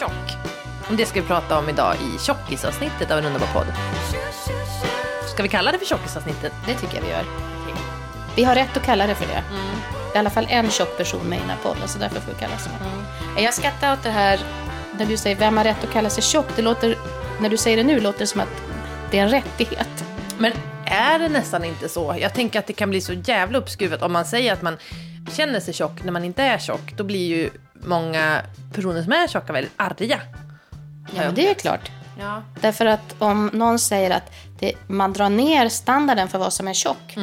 tjock. Om det ska vi prata om idag i tjockisavsnittet av en underbar podd. Ska vi kalla det för tjockisavsnittet? Det tycker jag vi gör. Vi har rätt att kalla det för det. Det är i alla fall en tjock person med i den här podden, så därför får vi kalla det så. Jag skrattar åt det här när du säger vem har rätt att kalla sig tjock. Det låter, när du säger det nu låter det som att det är en rättighet. Men är det nästan inte så? Jag tänker att det kan bli så jävla uppskruvat om man säger att man känner sig tjock när man inte är tjock. Då blir ju många personer som är tjocka väldigt arga. Ja, men det är klart. Ja. Därför att om någon säger att det, man drar ner standarden för vad som är tjock.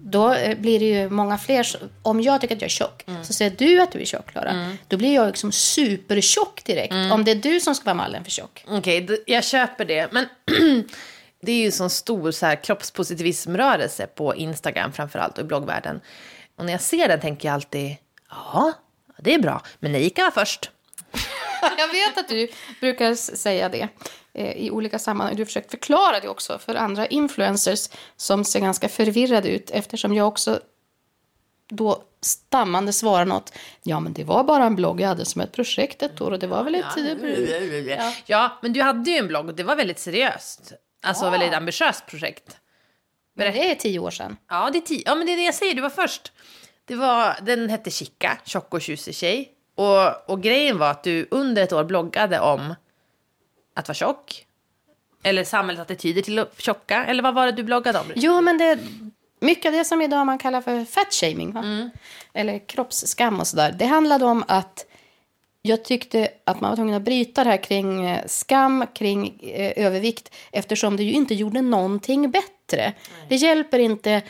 Då eh, blir det ju många fler. Om jag tycker att jag är tjock så säger du att du är tjock, Klara. Då blir jag liksom supertjock direkt. Om det är du som ska vara mallen för tjock. Okej, d- jag köper det. Men det är ju en sån stor så här, kroppspositivismrörelse på Instagram framförallt och i bloggvärlden. Och när jag ser den tänker jag alltid, ja, det är bra, men Erika var först. Jag vet att du brukar säga det eh, i olika sammanhang. Du har försökt förklara det också för andra influencers som ser ganska förvirrade ut eftersom jag också då stammande svarar något. Ja, men det var bara en blogg jag hade som ett projekt ett år och det var väl ett... Ja. ja, men du hade ju en blogg och det var väldigt seriöst. Alltså väldigt ambitiöst projekt. Men det är tio år sedan. Ja, det är tio. Ja, men det är det jag säger, du var först. Det var, den hette Chica, tjock och tjusig tjej. Och, och grejen var att du under ett år bloggade om att vara tjock. Eller samhällets attityder till att tjocka. Eller vad var det du bloggade om? Jo, men det mycket av det som idag man kallar för fat shaming, va? eller kroppsskam och sådär. Det handlade om att jag tyckte att man var tvungen att bryta det här kring eh, skam, kring eh, övervikt, eftersom det ju inte gjorde någonting bättre. Det hjälper inte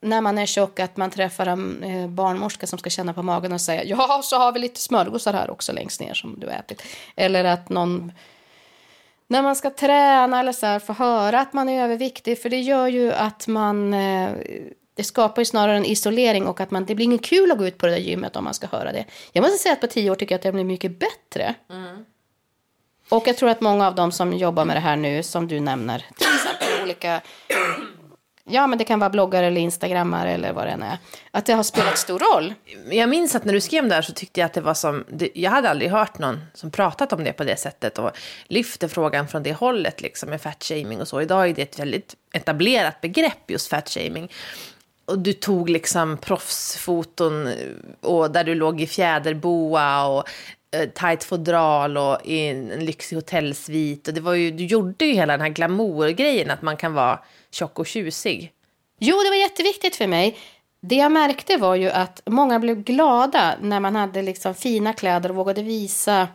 när man är tjock att man träffar en eh, barnmorska som ska känna på magen och säga ja, så har vi lite smörgåsar här också längst ner som du ätit. Eller att någon när man ska träna eller så här, få höra att man är överviktig. För det gör ju att man... Eh, det skapar ju snarare en isolering och att man, det blir inget kul att gå ut på det där gymmet om man ska höra det. Jag måste säga att på tio år tycker jag att det blir mycket bättre. Och jag tror att många av dem som jobbar med det här nu, som du nämner, till exempel olika... Ja, men det kan vara bloggare eller instagrammare eller vad det än är. Att det har spelat stor roll. Jag minns att när du skrev det här så tyckte jag att det var som... Det, jag hade aldrig hört någon som pratat om det på det sättet och lyfte frågan från det hållet liksom med fatshaming och så. Idag är det ett väldigt etablerat begrepp just fatshaming. Och du tog liksom proffsfoton och där du låg i fjäderboa och tajt fodral och i en lyxig hotellsvit. Och det var ju, du gjorde ju hela den här glamourgrejen att man kan vara tjock och tjusig. Jo, det var jätteviktigt för mig. Det jag märkte var ju att många blev glada när man hade liksom fina kläder och vågade visa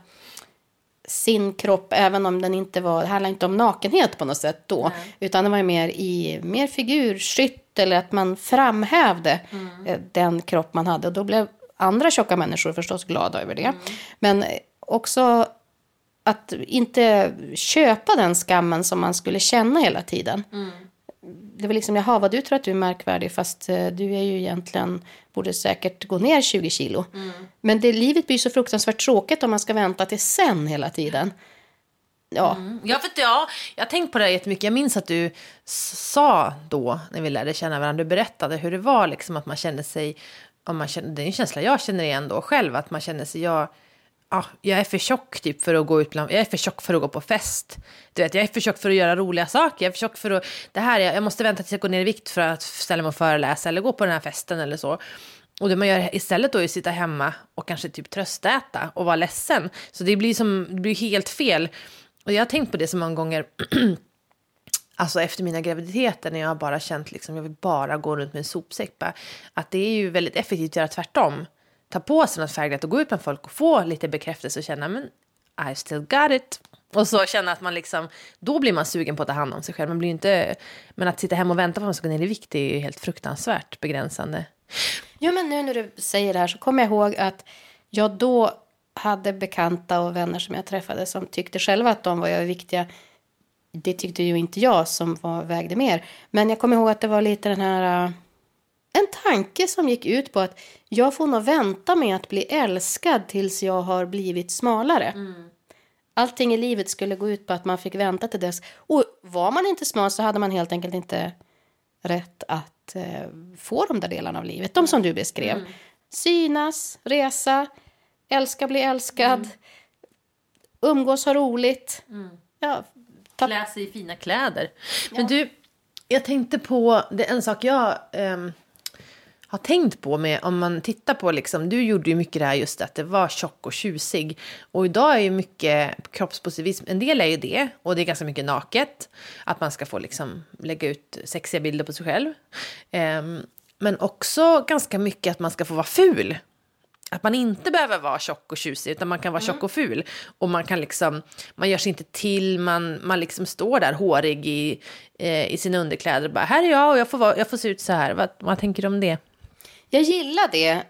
sin kropp, även om den inte var, det handlade inte om nakenhet på något sätt då, utan det var mer i mer figurskytt eller att man framhävde eh, den kropp man hade. Och då blev andra tjocka människor förstås glada över det. Men eh, också att inte köpa den skammen som man skulle känna hela tiden det var liksom, jaha, vad du tror att du är märkvärdig fast eh, du är ju egentligen, borde säkert gå ner 20 kilo. Men det, livet blir så fruktansvärt tråkigt om man ska vänta till sen hela tiden. Ja, Ja, för ja, jag har tänkt på det här jättemycket. Jag minns att du sa då, när vi lärde känna varandra, du berättade hur det var, liksom, att man kände sig, om man känner, det är en känsla jag känner igen då själv, att man känner sig, jag, ja, jag är för tjock typ för att gå ut bland, jag är för tjock för att gå på fest. Du vet, jag är för tjock för att göra roliga saker, jag är för tjock för att, det här, jag, jag måste vänta tills jag går ner i vikt för att ställa mig och föreläsa eller gå på den här festen eller så. Och det man gör istället då är att sitta hemma och kanske typ tröstäta och vara ledsen. Så det blir, som, det blir helt fel. Och jag har tänkt på det så många gånger, alltså efter mina graviditeter när jag har bara känt liksom, jag vill bara gå runt med en sopsäck. Bara, att det är ju väldigt effektivt att göra tvärtom. Ta på sig något färgglatt och gå ut med folk och få lite bekräftelse och känna, men I still got it. Och så känna att man liksom, då blir man sugen på att ta hand om sig själv. Man blir inte, men att sitta hemma och vänta på att man ska gå ner i vikt det är ju helt fruktansvärt begränsande. Jo, men nu när du säger det här så kommer jag ihåg att jag då hade bekanta och vänner som jag träffade som tyckte själva att de var överviktiga. Det tyckte ju inte jag som var, vägde mer. Men jag kommer ihåg att det var lite den här... äh, En tanke som gick ut på att jag får nog vänta med att bli älskad tills jag har blivit smalare. Allting i livet skulle gå ut på att man fick vänta till dess. Och var man inte smal så hade man helt enkelt inte rätt att eh, få de där delarna av livet. De som du beskrev. Synas, resa, älska, bli älskad. umgås, ha roligt. Ja, ta... Klä sig i fina kläder. Men du, jag tänkte på, det är en sak jag ehm, har tänkt på med, om man tittar på liksom, du gjorde ju mycket det här just att det var tjock och tjusig. Och idag är ju mycket kroppspositivism, en del är ju det, och det är ganska mycket naket. Att man ska få liksom lägga ut sexiga bilder på sig själv. Ehm, men också ganska mycket att man ska få vara ful. Att man inte behöver vara tjock och tjusig, utan man kan vara tjock och ful. Och man kan liksom, man gör sig inte till, man, man liksom står där hårig i, eh, i sina underkläder och bara, här är jag och jag får, vara, jag får se ut så här. Vad, vad tänker du om det? Jag gillar det.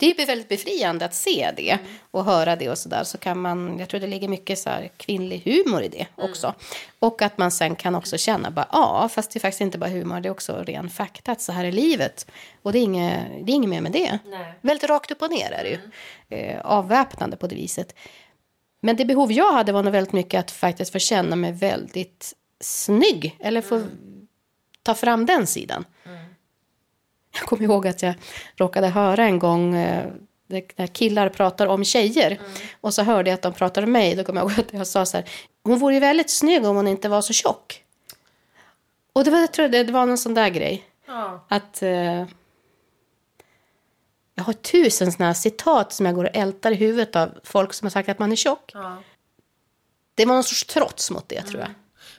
Det är väldigt befriande att se det och höra det och sådär. Så kan man, jag tror det ligger mycket så här kvinnlig humor i det också. Och att man sen kan också känna bara, ja, fast det är faktiskt inte bara humor, det är också ren fakta att så här är livet. Och det är inget, det är inget mer med det. Nej. Väldigt rakt upp och ner är det ju. Eh, avväpnande på det viset. Men det behov jag hade var nog väldigt mycket att faktiskt få känna mig väldigt snygg. Eller få ta fram den sidan. Jag kommer ihåg att jag råkade höra en gång eh, när killar pratar om tjejer. Och så hörde jag att de pratade om mig. Då kommer jag ihåg att jag sa så här. Hon vore ju väldigt snygg om hon inte var så tjock. Och det var, jag tror det, det var någon sån där grej. Ja. Att... Eh, jag har tusen såna här citat som jag går och ältar i huvudet av folk som har sagt att man är tjock. Ja. Det var någon sorts trots mot det tror jag.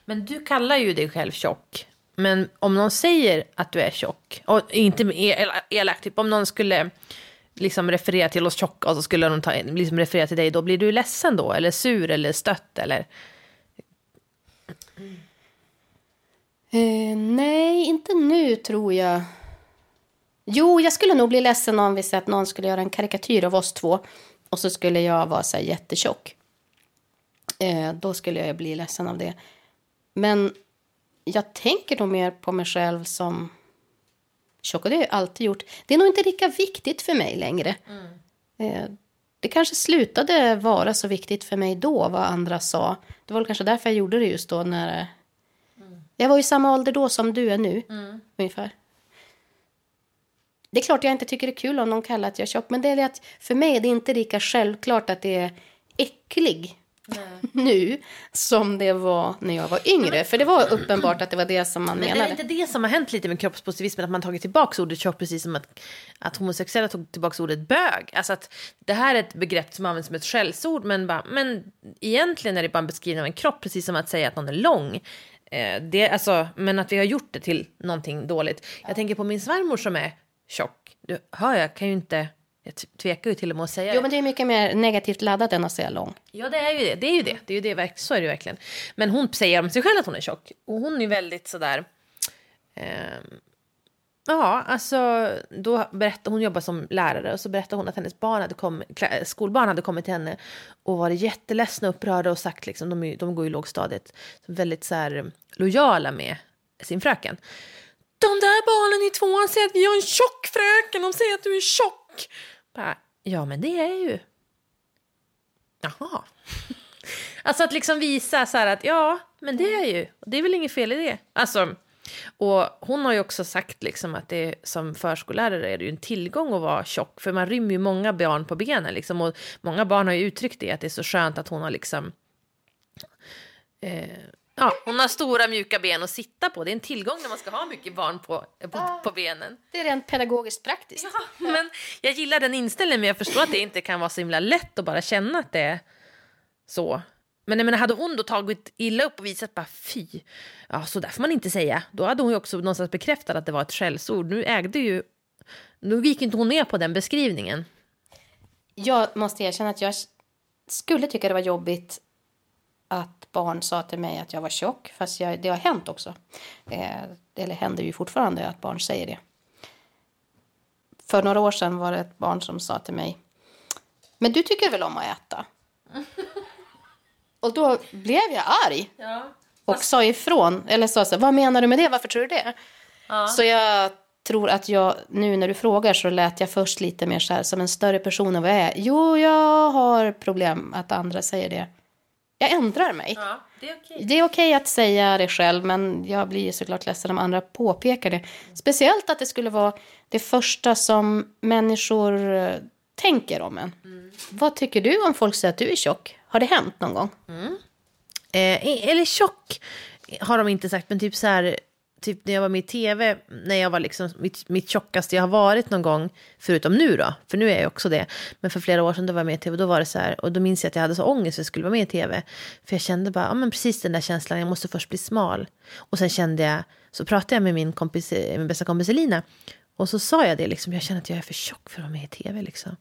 Men du kallar ju dig själv tjock. Men om någon säger att du är tjock, och inte elakt, typ om någon skulle liksom referera till oss tjocka och så skulle de ta, liksom referera till dig, då blir du ledsen då? Eller sur eller stött eller? Eh, nej, inte nu tror jag. Jo, jag skulle nog bli ledsen om vi säger att någon skulle göra en karikatyr av oss två och så skulle jag vara så här jättetjock. Eh, då skulle jag bli ledsen av det. Men jag tänker nog mer på mig själv som tjock och det har jag alltid gjort. Det är nog inte lika viktigt för mig längre. Eh, det kanske slutade vara så viktigt för mig då vad andra sa. Det var kanske därför jag gjorde det just då när jag var i samma ålder då som du är nu, ungefär. Det är klart jag inte tycker det är kul om någon kallar att jag är tjock, men det är att för mig är det inte lika självklart att det är äcklig nu som det var när jag var yngre. För det var uppenbart att det var det som man Men är det menade. inte det som har hänt lite med kroppspositivismen, att man tagit tillbaka ordet tjock precis som att, att homosexuella tog tillbaka ordet bög? Alltså att det här är ett begrepp som används som ett skällsord, men, bara, men egentligen är det bara en beskrivning av en kropp, precis som att säga att någon är lång. Eh, det, alltså, men att vi har gjort det till någonting dåligt. Jag tänker på min svärmor som är tjock. Du hör, jag kan ju inte... Jag tvekar ju till och med att säga Jo, men det är mycket mer negativt laddat än att säga lång. Ja, det är ju det. Det är ju det. det, är ju det så är det ju verkligen. Men hon säger om sig själv att hon är tjock. Och hon är väldigt sådär... ehm, ja, alltså då berättade hon jobbar som lärare och så berättade hon att hennes barn hade klä- skolbarn hade kommit till henne och varit jätteledsamma och upprörda och sagt liksom, de, de går ju i lågstadiet, väldigt så här lojala med sin fröken. De där barnen i tvåan säger att vi har en tjock fröken, de säger att du är tjock. Bara, ja, men det är ju Jaha. Alltså att liksom visa så här att ja, men det är ju, det är väl inget fel i det. Alltså, och hon har ju också sagt liksom att det som förskollärare är det ju en tillgång att vara tjock, för man rymmer ju många barn på benen liksom, och många barn har ju uttryckt det, att det är så skönt att hon har liksom eh, Ja, hon har stora mjuka ben att sitta på. Det är en tillgång när man ska ha mycket barn på, på, på benen. Det är rent pedagogiskt praktiskt. Men jag gillar den inställningen, men jag förstår att det inte kan vara så himla lätt att bara känna att det är så. Men jag menar, hade hon då tagit illa upp och visat bara fy, ja så där får man inte säga. Då hade hon ju också någonstans bekräftat att det var ett skällsord. Nu ägde ju, nu gick inte hon ner på den beskrivningen. Jag måste erkänna att jag skulle tycka det var jobbigt att barn sa till mig att jag var tjock. Fast jag, det har hänt också. Eh, eller händer ju fortfarande att barn säger det. För några år sedan var det ett barn som sa till mig. Men du tycker väl om att äta? Och då blev jag arg. Och sa ifrån. Eller sa så vad menar du med det? Varför tror du det? Så jag tror att jag, nu när du frågar så lät jag först lite mer så här som en större person än vad jag är. Jo, jag har problem att andra säger det. Jag ändrar mig. Ja, det är okej. Är okej att säga det själv, men jag blir såklart ledsen om andra påpekar det. Speciellt att det skulle vara det första som människor eh, tänker om en. Vad tycker du om folk säger att du är tjock? Har det hänt någon gång? Eh, eller tjock har de inte sagt, men typ så här, typ när jag var med i tv, när jag var liksom mitt, mitt tjockaste jag har varit någon gång, förutom nu då, för nu är jag också det. Men för flera år sedan då var jag med i tv, då var det så här, och då minns jag att jag hade så ångest att jag skulle vara med i tv. För jag kände bara, ja men precis den där känslan, jag måste först bli smal. Och sen kände jag, så pratade jag med min, kompis, eh, min bästa kompis Elina, och så sa jag det liksom, jag känner att jag är för tjock för att vara med i tv liksom.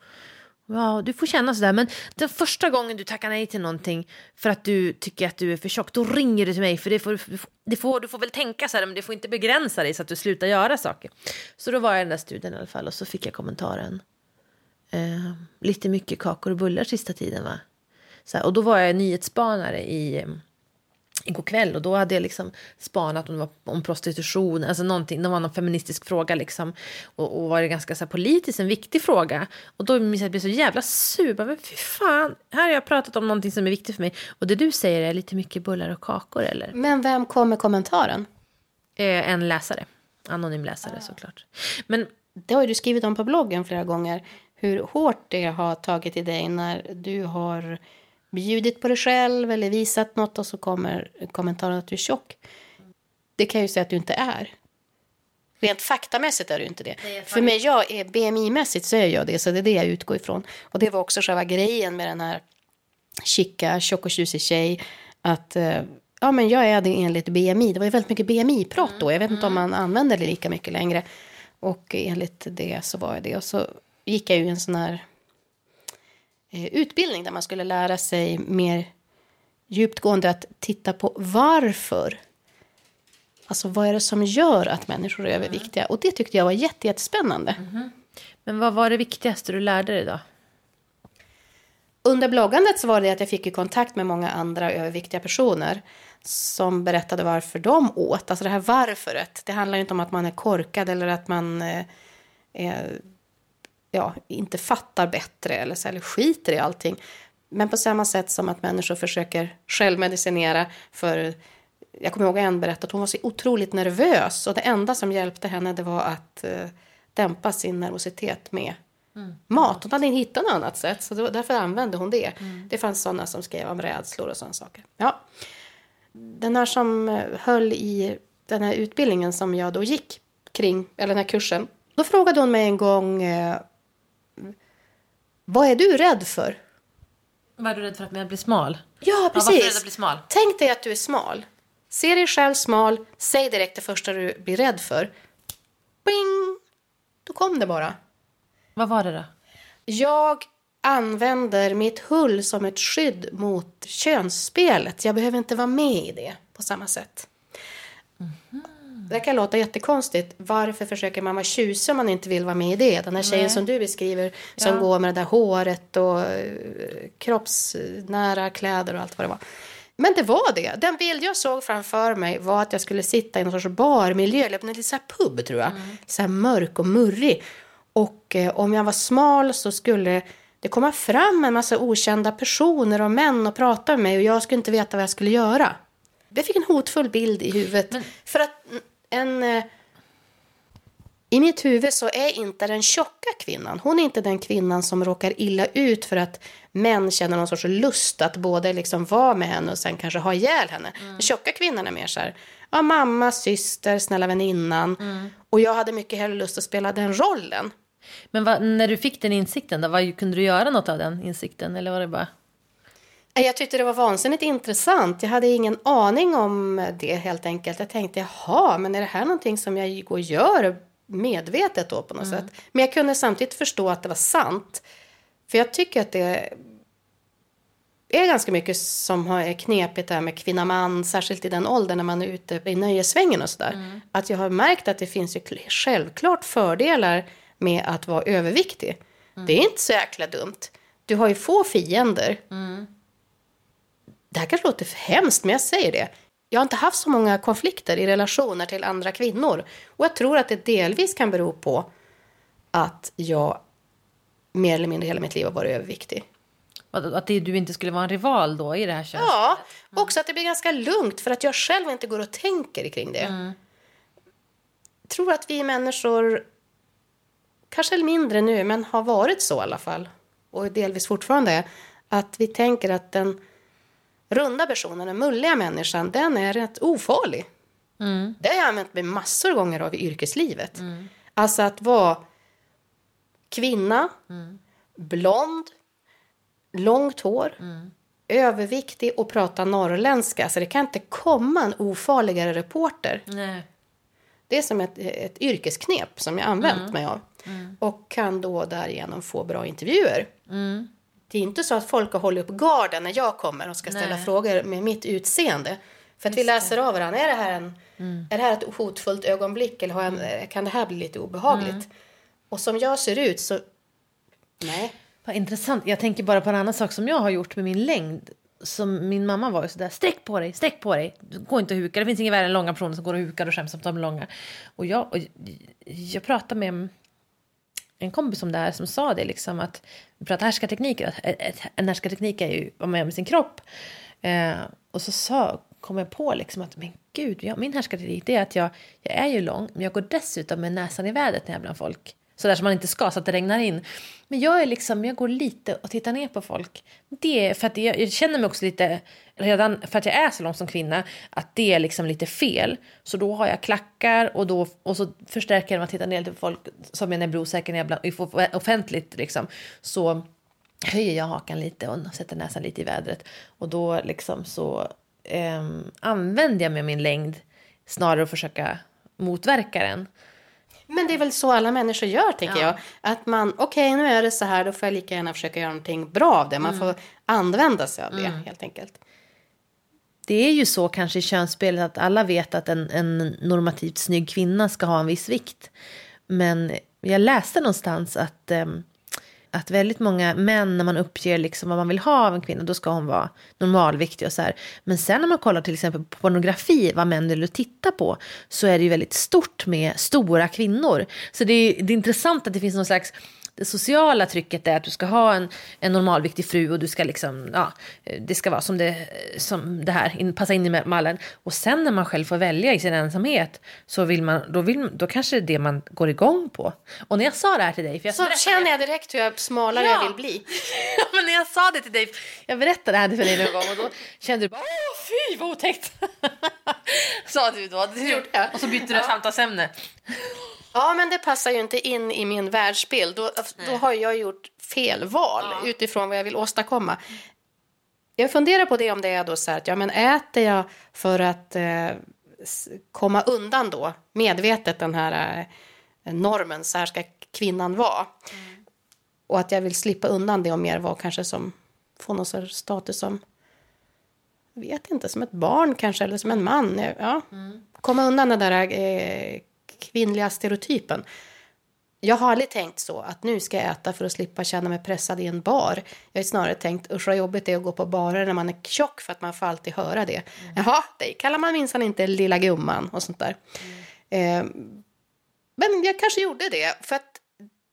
Ja, du får känna sådär. Men den första gången du tackar nej till någonting för att du tycker att du är för tjock, då ringer du till mig. För det får, det får, du får väl tänka så här, men det får inte begränsa dig så att du slutar göra saker. Så då var jag i den där studien i alla fall och så fick jag kommentaren. Eh, lite mycket kakor och bullar sista tiden va? Så här, och då var jag nyhetsspanare i eh, igår kväll och då hade jag liksom spanat om, det var om prostitution, alltså någonting, det var någon feministisk fråga liksom och, och var det ganska så här, politiskt en viktig fråga och då minns jag att jag blev så jävla sur, men fy fan, här har jag pratat om någonting som är viktigt för mig och det du säger är lite mycket bullar och kakor eller? Men vem kom med kommentaren? Eh, en läsare, anonym läsare ah. såklart. Men det har du skrivit om på bloggen flera gånger, hur hårt det har tagit i dig när du har bjudit på dig själv eller visat något och så kommer kommentaren att du är tjock. Det kan jag ju säga att du inte är. Rent faktamässigt är du inte det. det För mig, jag är BMI-mässigt så är jag det, så det är det jag utgår ifrån. Och det var också själva grejen med den här chicka, tjock och tjusig tjej. Att eh, ja, men jag är det enligt BMI. Det var ju väldigt mycket BMI-prat då. Jag vet inte om mm. man använder det lika mycket längre. Och enligt det så var jag det. Och så gick jag ju en sån här utbildning där man skulle lära sig mer djupgående att titta på varför. Alltså vad är det som gör att människor är överviktiga? Och det tyckte jag var jättespännande. Mm. Men vad var det viktigaste du lärde dig då? Under bloggandet så var det att jag fick i kontakt med många andra överviktiga personer som berättade varför de åt. Alltså det här varföret. Det handlar inte om att man är korkad eller att man eh, är ja, inte fattar bättre eller, så, eller skiter i allting. Men på samma sätt som att människor försöker självmedicinera för jag kommer ihåg en berättade att hon var så otroligt nervös och det enda som hjälpte henne det var att uh, dämpa sin nervositet med mm. mat. Hon hade inte hittat något annat sätt så var, därför använde hon det. Mm. Det fanns sådana som skrev om rädslor och sådana saker. Ja. Den här som eh, höll i den här utbildningen som jag då gick kring, eller den här kursen. Då frågade hon mig en gång uh, vad är du rädd för? Var du rädd för att jag blir smal? Ja, precis. Ja, varför bli smal? Tänk dig att du är smal. Se dig själv smal. Säg direkt det första du blir rädd för. Bing! Då kom det bara. Vad var det då? Jag använder mitt hull som ett skydd mot könsspelet. Jag behöver inte vara med i det på samma sätt. Det kan låta jättekonstigt. Varför försöker man vara tjusig om man inte vill vara med i det? Den här tjejen Nej. som du beskriver som ja. går med det där håret och eh, kroppsnära kläder och allt vad det var. Men det var det. Den bild jag såg framför mig var att jag skulle sitta i någon sorts barmiljö, eller en liten pub tror jag. Mm. Så mörk och murrig. Och eh, om jag var smal så skulle det komma fram en massa okända personer och män och prata med mig och jag skulle inte veta vad jag skulle göra. Jag fick en hotfull bild i huvudet. Men... För att en... Eh, I mitt huvud så är inte den tjocka kvinnan, hon är inte den kvinnan som råkar illa ut för att män känner någon sorts lust att både liksom vara med henne och sen kanske ha ihjäl henne. Mm. Den tjocka kvinnan är mer så här, ja, mamma, syster, snälla väninnan. Mm. Och jag hade mycket hellre lust att spela den rollen. Men vad, när du fick den insikten, då, vad, kunde du göra något av den insikten? Eller var det bara... Jag tyckte det var vansinnigt intressant. Jag hade ingen aning om det helt enkelt. Jag tänkte, jaha, men är det här någonting som jag går och gör medvetet då på något mm. sätt? Men jag kunde samtidigt förstå att det var sant. För jag tycker att det är ganska mycket som är knepigt där med kvinna man, särskilt i den åldern när man är ute i nöjesvängen och sådär. Mm. Att jag har märkt att det finns ju självklart fördelar med att vara överviktig. Mm. Det är inte så jäkla dumt. Du har ju få fiender. Mm det här kanske låter för hemskt, men jag säger det. Jag har inte haft så många konflikter i relationer till andra kvinnor. Och jag tror att det delvis kan bero på att jag mer eller mindre hela mitt liv har varit överviktig. Att du inte skulle vara en rival då i det här könslivet? Ja, mm. också att det blir ganska lugnt för att jag själv inte går och tänker kring det. Mm. Tror att vi människor, kanske mindre nu, men har varit så i alla fall och delvis fortfarande Att vi tänker att den runda personen, den mulliga människan, den är rätt ofarlig. Det har jag använt mig massor gånger av i yrkeslivet. Alltså att vara kvinna, blond, långt hår, överviktig och prata norrländska. Så det kan inte komma en ofarligare reporter. Nej. Det är som ett, ett yrkesknep som jag använt mig av. Och kan då därigenom få bra intervjuer. Det är inte så att folk har hållit upp garden när jag kommer och ska ställa Nej. frågor med mitt utseende. För att vi läser av varandra. Är det, här en, är det här ett hotfullt ögonblick eller jag, kan det här bli lite obehagligt? Och som jag ser ut så... Nej. Vad intressant. Jag tänker bara på en annan sak som jag har gjort med min längd. Som min mamma var ju sådär, sträck på dig, sträck på dig. Gå inte och huka. Det finns inget värre än långa personer som går och hukar och skäms om att de är långa. Och jag, och jag pratade med en kompis om det här som sa det liksom att vi pratar härskartekniker. att En härskarteknik är ju vad man gör med sin kropp. Eh, och så sa, kom jag på liksom att men gud, jag, min härskarteknik det är att jag, jag är ju lång men jag går dessutom med näsan i vädret när jag är bland folk. Så där som man inte ska, så att det regnar in. Men jag är liksom, jag går lite och tittar ner på folk. Det är för att jag, jag känner mig också lite, redan för att jag är så lång som kvinna, att det är liksom lite fel. Så då har jag klackar och, då, och så förstärker jag att titta ner lite på folk som jag när jag blir osäker när jag bland, offentligt liksom. Så höjer jag hakan lite och sätter näsan lite i vädret. Och då liksom så eh, använder jag mig av min längd snarare att försöka motverka den. Men det är väl så alla människor gör, tänker Ja. jag. Att man, okej, nu är det så här, då får jag lika gärna försöka göra någonting bra av det. Man får använda sig av det, helt enkelt. Det är ju så kanske i könsspelet att alla vet att en, en normativt snygg kvinna ska ha en viss vikt. Men jag läste någonstans att, ehm, att väldigt många män när man uppger liksom vad man vill ha av en kvinna då ska hon vara normalviktig och så här. Men sen när man kollar till exempel på pornografi, vad män vill titta på, så är det ju väldigt stort med stora kvinnor. Så det är, det är intressant att det finns någon slags det sociala trycket är att du ska ha en, en normalviktig fru och du ska liksom, ja, det ska vara som det, som det här, in, passa in i mallen. Och sen när man själv får välja i sin ensamhet så vill man, då, vill, då kanske det är det man går igång på. Och när jag sa det här till dig, för jag Så känner jag direkt hur jag smalare Ja. jag vill bli. Ja, men när jag sa det till dig, jag berättade det här för dig någon gång och då kände du bara åh fy vad otäckt. sa du då. gjorde jag. Och så bytte du samtalsämne. Ja, men det passar ju inte in i min världsbild. Då, då har jag gjort fel val utifrån vad jag vill åstadkomma. Jag funderar på det om det är då så här att ja, men äter jag för att eh, komma undan då medvetet den här eh, normen, så här ska kvinnan vara. Och att jag vill slippa undan det och mer vara kanske som, få någon sorts status som, vet inte, som ett barn kanske eller som en man. Ja. Komma undan den där eh, kvinnliga stereotypen. Jag har aldrig tänkt så att nu ska jag äta för att slippa känna mig pressad i en bar. Jag har snarare tänkt usch vad jobbigt det är att gå på barer när man är tjock för att man får alltid höra det. Jaha, dig kallar man minsann inte lilla gumman och sånt där. Eh, men jag kanske gjorde det för att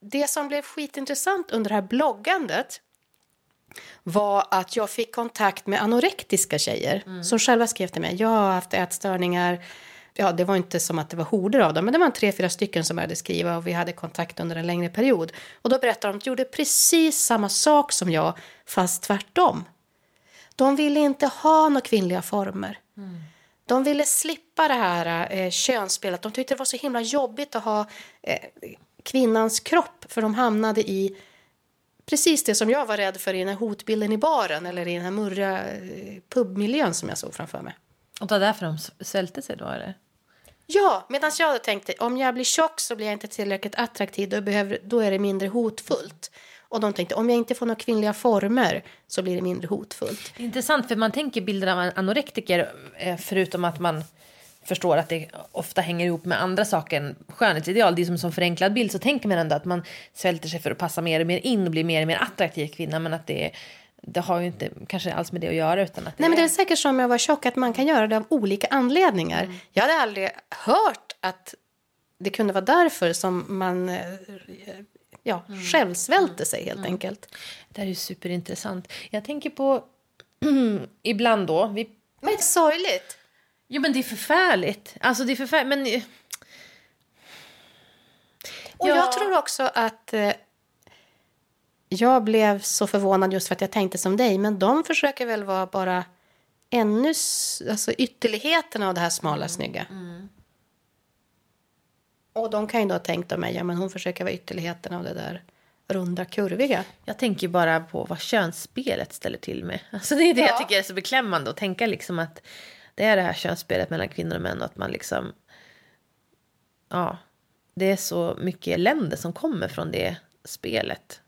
det som blev skitintressant under det här bloggandet var att jag fick kontakt med anorektiska tjejer som själva skrev till mig. Jag har haft ätstörningar. Ja, det var inte som att det var horder av dem, men det var tre, fyra stycken som började skriva och vi hade kontakt under en längre period. Och då berättade de att de gjorde precis samma sak som jag, fast tvärtom. De ville inte ha några kvinnliga former. Mm. De ville slippa det här eh, könsspelet. De tyckte det var så himla jobbigt att ha eh, kvinnans kropp, för de hamnade i precis det som jag var rädd för i den här hotbilden i baren eller i den här murriga eh, pubmiljön som jag såg framför mig. Och det var därför de svälte sig då eller? Ja, medan jag tänkte om jag blir tjock så blir jag inte tillräckligt attraktiv, då, behöver, då är det mindre hotfullt. Och de tänkte om jag inte får några kvinnliga former så blir det mindre hotfullt. Intressant, för man tänker bilder av anorektiker, eh, förutom att man förstår att det ofta hänger ihop med andra saker än skönhetsideal. Det är som, som förenklad bild så tänker man ändå att man svälter sig för att passa mer och mer in och bli mer och mer attraktiv kvinna. Men att det, är det har ju inte kanske alls med det att göra. Utan att det Nej, men det är säkert som jag var tjock att man kan göra det av olika anledningar. Jag hade aldrig hört att det kunde vara därför som man eh, ja, själv svälte sig helt enkelt. det här är ju superintressant. Jag tänker på ibland då. Vi, Men det är sorgligt. jo men det är förfärligt. Alltså det är förfärligt. Men Och Ja. jag tror också att eh, jag blev så förvånad just för att jag tänkte som dig. Men de försöker väl vara bara ännu, alltså ytterligheten av det här smala, snygga. Och de kan ju då ha tänkt av mig, ja men hon försöker vara ytterligheten av det där runda, kurviga. Jag tänker bara på vad könsspelet ställer till med. Alltså det är det Ja. jag tycker är så beklämmande att tänka liksom att det är det här könsspelet mellan kvinnor och män och att man liksom ja, det är så mycket elände som kommer från det spelet.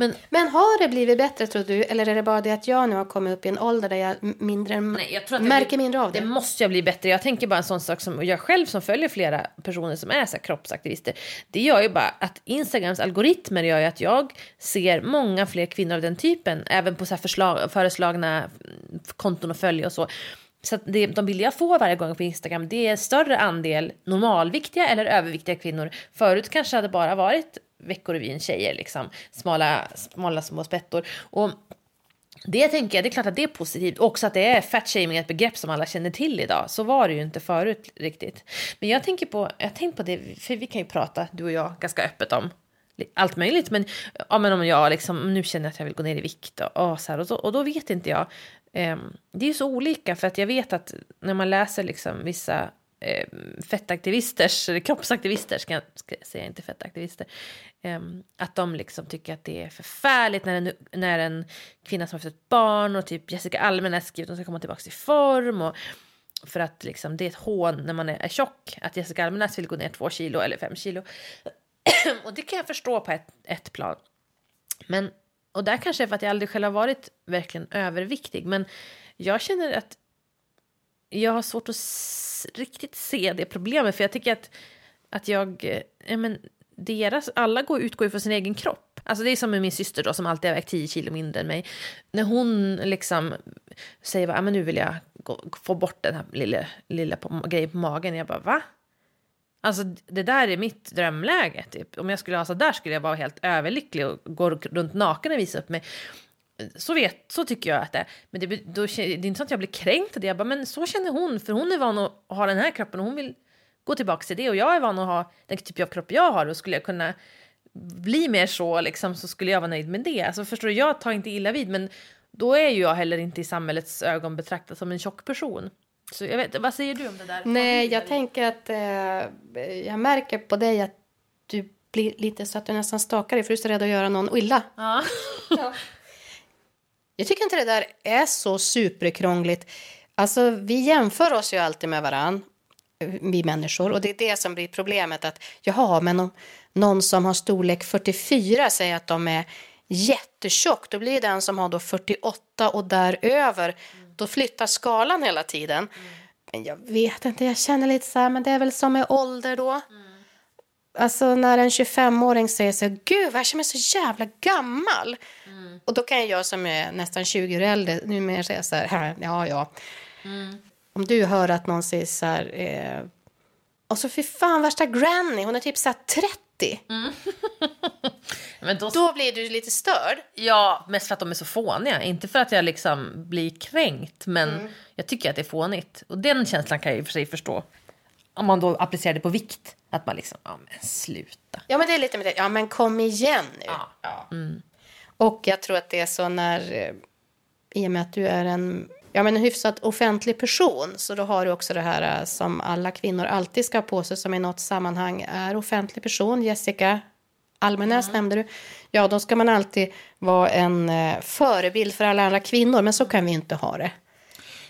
Men Men har det blivit bättre tror du? Eller är det bara det att jag nu har kommit upp i en ålder där jag mindre, Nej, jag tror att det märker blir- mindre av det? Det måste jag bli bättre. Jag tänker bara en sån sak som jag själv som följer flera personer som är så här kroppsaktivister. Det gör ju bara att Instagrams algoritmer gör ju att jag ser många fler kvinnor av den typen. Även på så här förslag, föreslagna mm, konton och följa och så. Så det, de bilder jag får varje gång på Instagram det är en större andel normalviktiga eller överviktiga kvinnor. Förut kanske hade bara varit Veckorevyn tjejer liksom. Smala, smala små spettor. Och det tänker jag, det är klart att det är positivt. Också att det är fat shaming ett begrepp som alla känner till idag. Så var det ju inte förut riktigt. Men jag tänker på, jag tänker på det, för vi kan ju prata, du och jag, ganska öppet om allt möjligt. Men, ja, men om jag liksom, nu känner jag att jag vill gå ner i vikt och, och så här, och, då, och då vet inte jag. Um, det är ju så olika för att jag vet att när man läser liksom vissa eh, fettaktivisters, eller kroppsaktivister ska jag ska jag säga, inte fettaktivister, eh, att de liksom tycker att det är förfärligt när en, när en kvinna som har fått ett barn och typ Jessica Almenäs skrivit att hon ska komma tillbaka i form och för att liksom, det är ett hån när man är, är tjock att Jessica Almenäs vill gå ner två kilo eller fem kilo. och det kan jag förstå på ett, ett plan. Men, och där kanske är för att jag aldrig själv har varit verkligen överviktig. Men jag känner att jag har svårt att riktigt se det problemet. För jag tycker att, att jag, eh, ja men deras, alla går, utgår ju från sin egen kropp. Alltså det är som med min syster då som alltid har vägt 10 kilo mindre än mig. När hon liksom säger att nu vill jag gå, få bort den här lilla, lilla på, grejen på magen. Jag bara va? Alltså det där är mitt drömläge. Typ. Om jag skulle ha så där skulle jag vara helt överlycklig och gå runt naken och visa upp mig. Så, vet, så tycker jag att det är. Men det, då, det är inte så att jag blir kränkt av det. Jag bara, men så känner hon, för hon är van att ha den här kroppen och hon vill gå tillbaka till det. Och jag är van att ha den typ av kropp jag har och skulle jag kunna bli mer så, liksom, så skulle jag vara nöjd med det. Alltså, förstår du, jag tar inte illa vid, men då är ju jag heller inte i samhällets ögon betraktad som en tjock person. Så jag vet, vad säger du om det där? Nej, jag tänker att eh, jag märker på dig att du blir lite så att du nästan stakar dig för du är så rädd att göra någon illa. Ja. Jag tycker inte det där är så superkrångligt. Alltså, vi jämför oss ju alltid med varann, vi människor. Och det är det som blir problemet. att Jaha, men om någon som har storlek 44 säger att de är jättetjock, då blir den som har då 48 och däröver, då flyttar skalan hela tiden. Men jag vet inte, jag känner lite så här, men det är väl som med ålder då. Alltså när en 25-åring säger så gud vad jag känner mig så jävla gammal. Och då kan jag som är nästan 20 år äldre numera säga så här, ja ja. Om du hör att någon säger så här, eh, och så fy fan värsta granny, hon är typ så här 30. Men då, Då blir du lite störd. Ja, mest för att de är så fåniga. Inte för att jag liksom blir kränkt, men Mm. jag tycker att det är fånigt. Och den känslan kan jag i och för sig förstå. Om man då applicerar det på vikt. Att man liksom, ja men sluta. Ja men det är lite med det, ja men kom igen nu. Ja. Och jag tror att det är så när, eh, i och med att du är en, ja, men en hyfsat offentlig person, så då har du också det här eh, som alla kvinnor alltid ska ha på sig som i något sammanhang är offentlig person. Jessica Almenäs nämnde du. Ja, då ska man alltid vara en eh, förebild för alla andra kvinnor, men så kan vi inte ha det.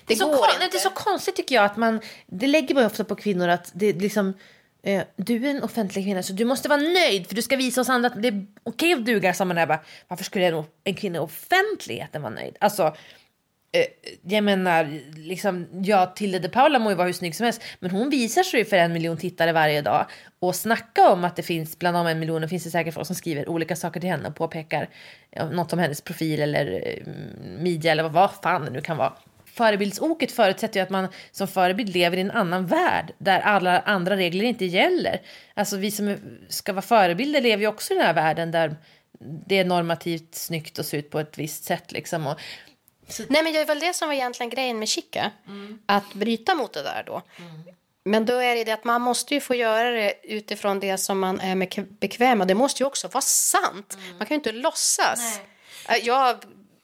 Det är, så går inte. det är så konstigt tycker jag att man, det lägger man ju ofta på kvinnor att det liksom, eh, du är en offentlig kvinna så du måste vara nöjd för du ska visa oss andra att det är okej att duga Så man är bara, varför skulle en, en kvinna i offentligheten vara nöjd? Alltså, eh, jag menar, liksom, ja, Tilde de Paula må ju vara hur snygg som helst, men hon visar sig ju för en miljon tittare varje dag. Och snacka om att det finns, bland de en miljonen finns det säkert folk som skriver olika saker till henne och påpekar något om hennes profil eller eh, midja eller vad, vad fan det nu kan vara. Förebildsoket förutsätter ju att man som förebild lever i en annan värld där alla andra regler inte gäller. Alltså vi som ska vara förebilder lever ju också i den här världen där det är normativt snyggt att se ut på ett visst sätt liksom. Och, Nej, men det är väl det som var egentligen grejen med Chica. Att bryta mot det där då. Men då är det det att man måste ju få göra det utifrån det som man är bekväm med. Det måste ju också vara sant. Mm. Man kan ju inte låtsas. Nej. Äh, jag,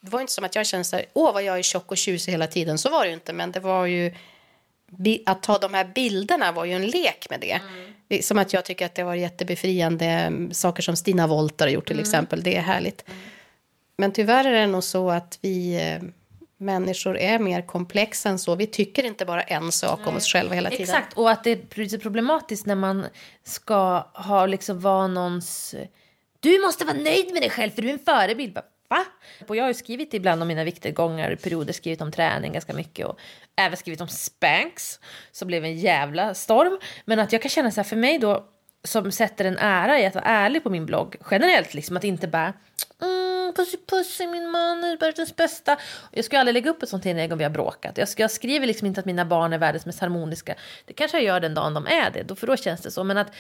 det var inte som att jag kände så här, åh vad jag är tjock och tjusig hela tiden. Så var det inte. Men det var ju, att ta de här bilderna var ju en lek med det. Mm. Som att jag tycker att det var jättebefriande. Saker som Stina Wolter har gjort till mm. exempel. Det är härligt. Mm. Men tyvärr är det nog så att vi eh, människor är mer komplexa än så. Vi tycker inte bara en sak Nej. om oss själva hela tiden. Exakt, och att det är problematiskt när man ska ha liksom vara någons... Du måste vara nöjd med dig själv för du är en förebild. Va? Och jag har ju skrivit ibland om mina vikttillgångar i perioder, skrivit om träning ganska mycket och även skrivit om spanks, som blev en jävla storm. Men att jag kan känna så här, för mig då, som sätter en ära i att vara ärlig på min blogg generellt, liksom att inte bara mm, pussy pussy min man är världens bästa. Jag skulle aldrig lägga upp ett sånt inlägg om vi har bråkat. Jag, jag skriver liksom inte att mina barn är världens mest harmoniska. Det kanske jag gör den dagen de är det, för då känns det så. Men att,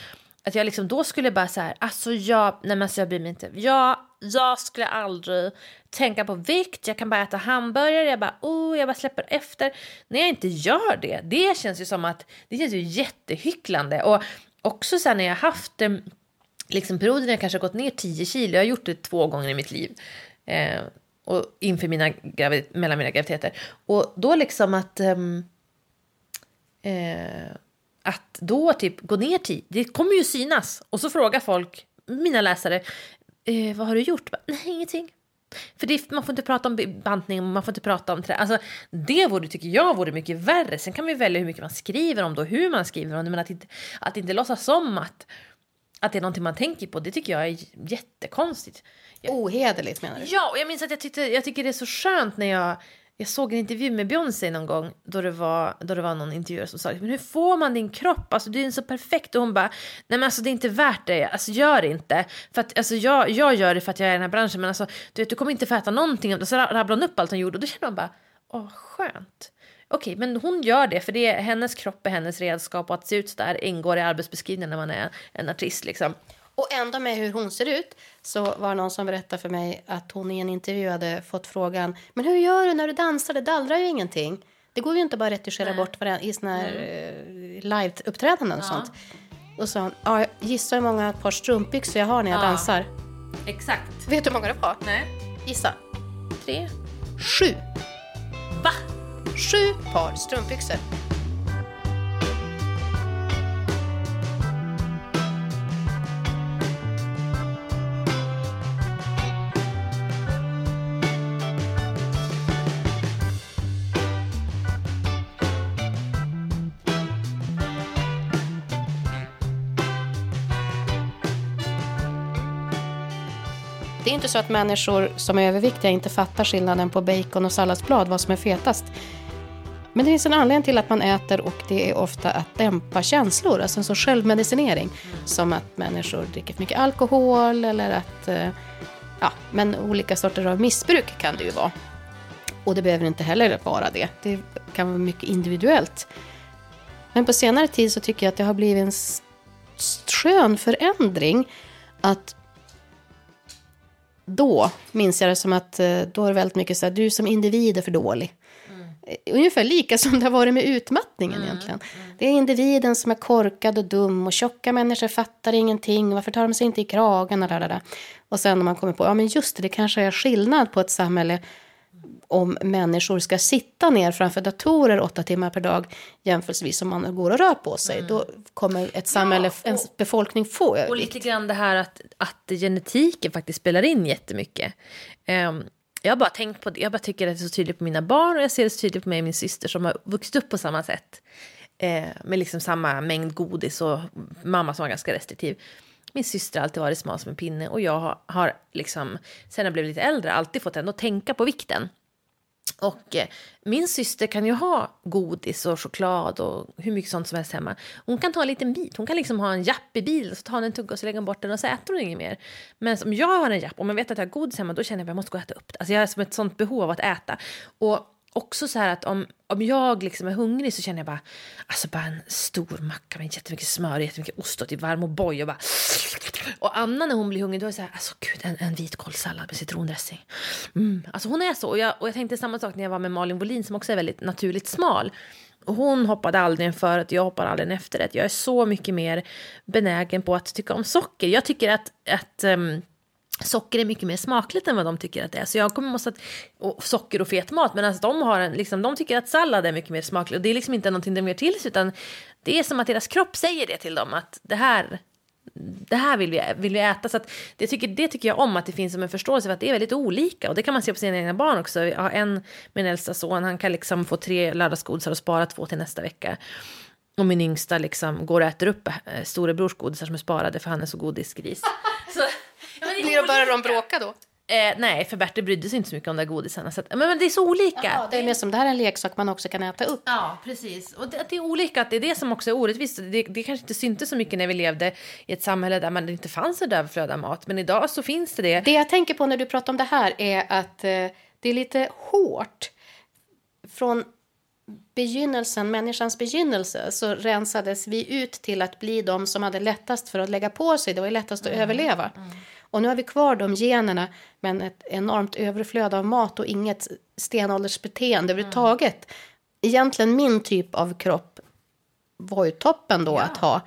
att jag liksom då skulle bara så här, alltså jag, nej men alltså jag bryr mig inte. Jag, jag skulle aldrig tänka på vikt, jag kan bara äta hamburgare, jag bara, oh, jag bara släpper efter. När jag inte gör det, det känns ju som att, det känns ju jättehycklande. Och också sen när jag haft eh, liksom perioder när jag kanske gått ner 10 kilo, jag har gjort det två gånger i mitt liv. Eh, och inför mina mellan mina graviditeter. Och då liksom att... Um, eh, att då typ gå ner 10, det kommer ju synas. Och så frågar folk, mina läsare, eh, vad har du gjort? Nej, ingenting. För det, man får inte prata om bantning, man får inte prata om trä. Alltså, det vore, tycker jag vore mycket värre. Sen kan man välja hur mycket man skriver om det och hur man skriver om det. Men att inte, att inte låtsas som att, att det är någonting man tänker på, det tycker jag är jättekonstigt. Ohederligt menar du? Ja, och jag minns att jag, tyckte, jag tycker det är så skönt när jag jag såg en intervju med Beyoncé någon gång då det var, då det var någon intervjuare som sa men hur får man din kropp, alltså du är så perfekt. Och hon bara nej men alltså det är inte värt det, alltså gör det inte. För att alltså jag, jag gör det för att jag är i den här branschen men alltså du vet du kommer inte få äta någonting Och så rabblade hon upp allt hon gjorde och då kände man bara åh skönt. Okej, men hon gör det för det är hennes kropp är hennes redskap och att se ut så där ingår i arbetsbeskrivningen när man är en artist liksom. Och ändå med hur hon ser ut så var det någon som berättade för mig att hon i en intervju hade fått frågan Men hur gör du när du dansar? Det dallrar ju ingenting. Det går ju inte bara att retuschera Nej. bort varandra i såna här mm. live-uppträdanden och ja. sånt. Och sa hon, ja, gissa hur många par strumpbyxor jag har när jag ja. dansar. Exakt. Vet du hur många det var? Nej. Gissa. Tre. Sju. Va? Sju par strumpbyxor. Inte så att människor som är överviktiga inte fattar skillnaden på bacon och salladsblad, vad som är fetast. Men det finns en anledning till att man äter och det är ofta att dämpa känslor, alltså en sorts självmedicinering. Som att människor dricker för mycket alkohol eller att, eh, ja, men olika sorter av missbruk kan det ju vara. Och det behöver inte heller vara det. Det kan vara mycket individuellt. Men på senare tid så tycker jag att det har blivit en skön förändring att då minns jag det som att eh, då var det väldigt mycket så här, du som individ är för dålig. Mm. Ungefär lika som det har varit med utmattningen mm. egentligen. Mm. Det är individen som är korkad och dum och tjocka människor fattar ingenting. Varför tar de sig inte i kragen? Och, och sen när man kommer på, ja men just det, det kanske är skillnad på ett samhälle om människor ska sitta ner framför datorer åtta timmar per dag jämförelsevis om man går och rör på sig. Mm. Då kommer ett samhälle, ja, en befolkning få övervikt. Och lite grann det här att, att genetiken faktiskt spelar in jättemycket. Um, jag har bara tänkt på det, jag bara tycker att det är så tydligt på mina barn och jag ser det så tydligt på mig och min syster som har vuxit upp på samma sätt. Eh, med liksom samma mängd godis och mamma som var ganska restriktiv. Min syster har alltid varit smal som en pinne och jag har, har liksom, sen jag blev lite äldre, alltid fått ändå tänka på vikten. Och eh, min syster kan ju ha godis och choklad och hur mycket sånt som helst hemma. Hon kan ta en liten bit. Hon kan liksom ha en japp i bilen, så tar hon en tugga och så lägger hon bort den och så äter hon inget mer. Men om jag har en japp och man vet att jag har godis hemma, då känner jag att jag måste gå och äta upp det. Alltså jag har som ett sånt behov av att äta. Och också så här att om, om jag liksom är hungrig så känner jag bara, alltså bara en stor macka med jättemycket smör och jättemycket ost och typ varm och boy och bara... Och Anna när hon blir hungrig då är det så här, alltså gud en, en vitkålssallad med citrondressing. Mm. Alltså hon är så. Och jag, och jag tänkte samma sak när jag var med Malin Wollin, som också är väldigt naturligt smal. Hon hoppade aldrig en förrätt, jag hoppar aldrig en efterrätt. Jag är så mycket mer benägen på att tycka om socker. Jag tycker att, att um, socker är mycket mer smakligt än vad de tycker att det är. Så jag kommer måste att, och socker och fet mat, men alltså de, har en, liksom, de tycker att sallad är mycket mer smakligt. Och det är liksom inte någonting de gör till sig, utan det är som att deras kropp säger det till dem, att det här, det här vill vi, vill vi äta. Så det, tycker, det tycker jag om, att det finns som en förståelse för att det är väldigt olika. Och det kan man se på sina egna barn också. Jag har en, min äldsta son, han kan liksom få tre lördagsgodisar och spara två till nästa vecka. Och min yngsta liksom går och äter upp äh, storebrors godisar som är sparade för han är så godisgris. så, blir det börjar de bråka då? Eh, nej, för Bertil brydde sig inte så mycket om de där godisarna. Så att, men, men det är så olika. Ja, det är mer som det här är en leksak man också kan äta upp. Ja, precis. Och det, det är olika, att det är det som också är orättvist. Det, det kanske inte syntes så mycket när vi levde i ett samhälle där man inte fanns ett överflöd av mat. Men idag så finns det det. Det jag tänker på när du pratar om det här är att eh, det är lite hårt. Från begynnelsen, människans begynnelse, så rensades vi ut till att bli de som hade lättast för att lägga på sig. Det var lättast att mm. överleva. Mm. Och nu har vi kvar de generna, men ett enormt överflöd av mat och inget stenåldersbeteende överhuvudtaget. Mm. Egentligen min typ av kropp var ju toppen då ja. att ha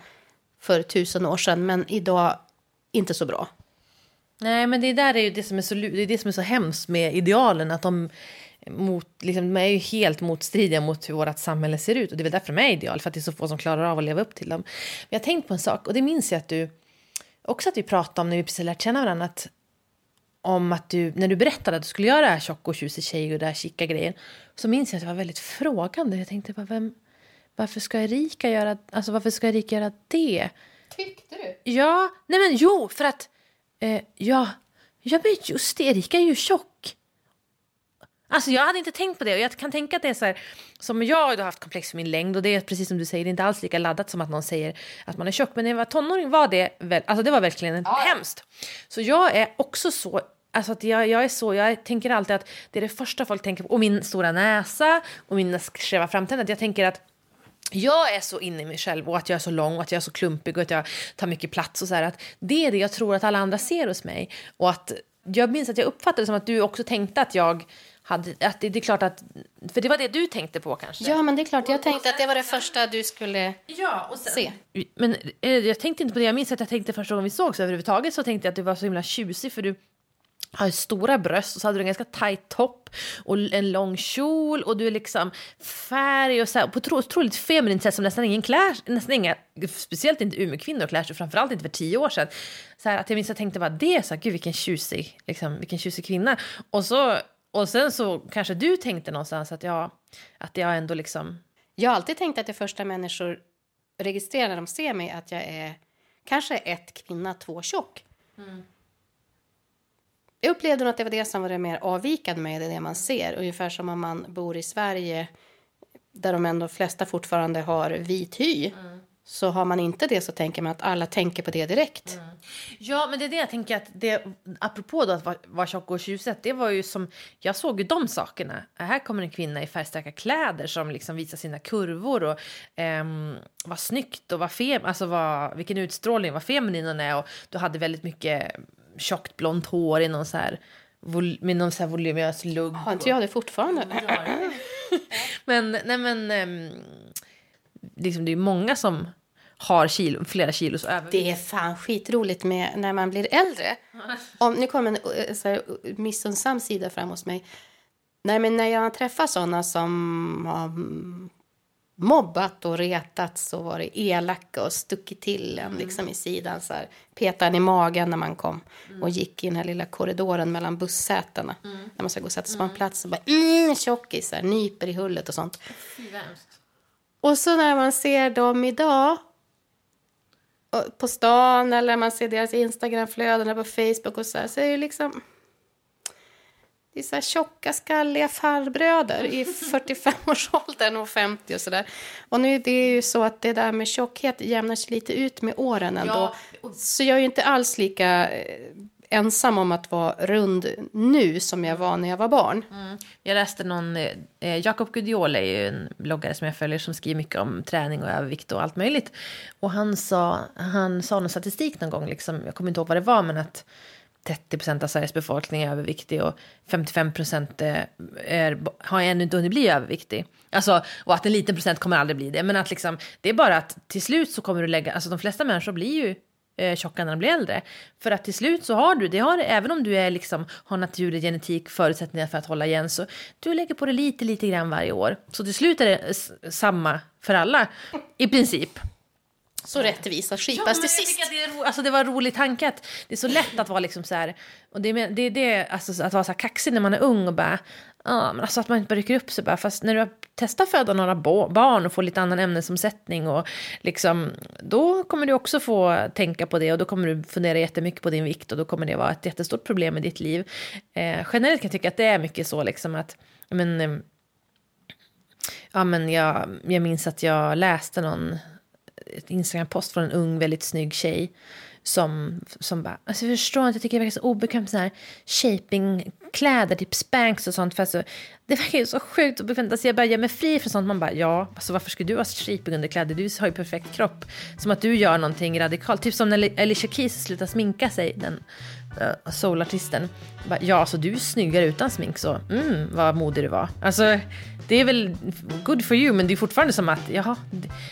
för tusen år sedan, men idag inte så bra. Nej, men det där är ju det som är så, det är det som är så hemskt med idealen, att de mot, liksom, de är ju helt motstridiga mot hur vårt samhälle ser ut. Och det är väl därför de är ideal, för att det är så få som klarar av att leva upp till dem. Men jag har tänkt på en sak, och det minns jag att du också att vi pratade om när vi precis lärt känna varandra. Att, om att du, när du berättade att du skulle göra det här tjock och tjusig tjej och det här chica grejen. Så minns jag att jag var väldigt frågande. Jag tänkte bara, vem, varför ska Erika göra, alltså varför ska Erika göra det? Tyckte du? Ja, nej men jo, för att, eh, ja, ja men just det, Erika är ju tjock. Alltså jag hade inte tänkt på det och jag kan tänka att det är så här, som jag har haft komplex för min längd och det är precis som du säger, det är inte alls lika laddat som att någon säger att man är tjock. Men när jag var tonåring var det, väl, alltså det var verkligen ja. hemskt. Så jag är också så Alltså att jag, jag är så, jag tänker alltid att det är det första folk tänker på. Och min stora näsa och mina skeva framtänder. Jag tänker att jag är så inne i mig själv och att jag är så lång och att jag är så klumpig och att jag tar mycket plats och så här. Att det är det jag tror att alla andra ser hos mig. Och att jag minns att jag uppfattade det som att du också tänkte att jag hade, att det, det, är klart att, för det var det du tänkte på kanske? Ja, men det är klart. Jag tänkte att det var det första du skulle ja, och sen, se. Men eh, jag tänkte inte på det. Jag minns att jag tänkte första gången vi sågs överhuvudtaget så tänkte jag att du var så himla tjusig för du har stora bröst och så hade du en ganska tight topp och en lång kjol och du är liksom färg och så här, på ett otroligt feminint sätt som nästan ingen klär, nästan inga, speciellt inte Umeå-kvinnor klär sig, framförallt inte för tio år sedan. Så här, att jag minns att jag tänkte bara det, så här, gud vilken tjusig, liksom, vilken tjusig kvinna. Och så och sen så kanske du tänkte någonstans att jag, att jag ändå liksom... Jag har alltid tänkt att det första människor registrerar när de ser mig att jag är kanske ett kvinna, två tjock. Mm. Jag upplevde att det var det som var det mer avvikande med det, det man ser. Ungefär som om man bor i Sverige där de ändå flesta fortfarande har vit hy. Mm. Så har man inte det så tänker man att alla tänker på det direkt. Mm. Ja, men det är det jag tänker att det, apropå då att vara, vara tjock och tjusigt, det var ju som, jag såg ju de sakerna. Här kommer en kvinna i färgstarka kläder som liksom visar sina kurvor och um, vad snyggt och vad fem, alltså vad, vilken utstrålning, vad feminin hon är och du hade väldigt mycket tjockt blont hår i någon så här, med någon så här volumös lugg. Har inte jag det fortfarande? men, nej men, um, liksom det är många som har kilo, flera kilos övervikt. Det är fan skitroligt med när man blir äldre. Om, nu kommer en eh, så här, missunnsam sida fram hos mig. Nej, men när jag träffar såna som har mobbat och retats och varit elaka och stuckit till en mm. liksom i sidan. Så här, petade en i magen när man kom mm. och gick i den här lilla korridoren mellan bussätena. Mm. När man ska gå och sätta sig på en mm. plats och bara mm, tjockisar, nyper i hullet och sånt. Och så när man ser dem idag på stan eller man ser deras Instagramflöden på Facebook och så här, så är det liksom det är så här tjocka, skalliga farbröder i 45-årsåldern och 50 och sådär. Och nu det är ju så att det där med tjockhet jämnar sig lite ut med åren ändå. Ja. Så jag är ju inte alls lika eh, ensam om att vara rund nu som jag var när jag var barn. Mm. Jag läste någon, eh, eh Jakob Gudiol är ju en bloggare som jag följer som skriver mycket om träning och övervikt och allt möjligt. Och han sa, han sa någon statistik någon gång, liksom, jag kommer inte ihåg vad det var, men att 30 procent av Sveriges befolkning är överviktig och 55 procent eh, har ännu inte hunnit bli överviktig. Alltså, och att en liten procent kommer aldrig bli det. Men att liksom, det är bara att till slut så kommer du lägga, alltså de flesta människor blir ju eh, tjocka när de blir äldre. För att till slut så har du, det har, även om du är liksom, har naturlig genetik, förutsättningar för att hålla igen, så du lägger på det lite, lite grann varje år. Så till slut är det samma för alla, i princip. Så rättvisa skipas ja, till sist. Det, är, alltså, det var en rolig tanke att det är så lätt att vara liksom så här, och det är det, det alltså, att vara så här kaxig när man är ung och bara, ja, men alltså att man inte bara rycker upp sig bara, fast när du har testat att föda några barn och få lite annan ämnesomsättning och liksom, då kommer du också få tänka på det och då kommer du fundera jättemycket på din vikt och då kommer det vara ett jättestort problem i ditt liv. Eh, generellt kan jag tycka att det är mycket så liksom att, men, eh, ja men jag, jag minns att jag läste någon Instagram-post från en ung, väldigt snygg tjej som, som bara, alltså jag förstår inte, jag tycker det verkar så obekvämt med shaping-kläder, typ spanks och sånt. För alltså, det verkar ju så sjukt obekvämt. Alltså jag bara ger mig fri från sånt. Man bara, ja, alltså varför skulle du ha shaping? Du har ju perfekt kropp. Som att du gör någonting radikalt. Typ som när Alicia Keys slutar sminka sig, den eh, uh, soulartisten. Ja, så du är snyggare utan smink så, mm, vad modig du var. Alltså, det är väl good for you, men det är fortfarande som att, jaha,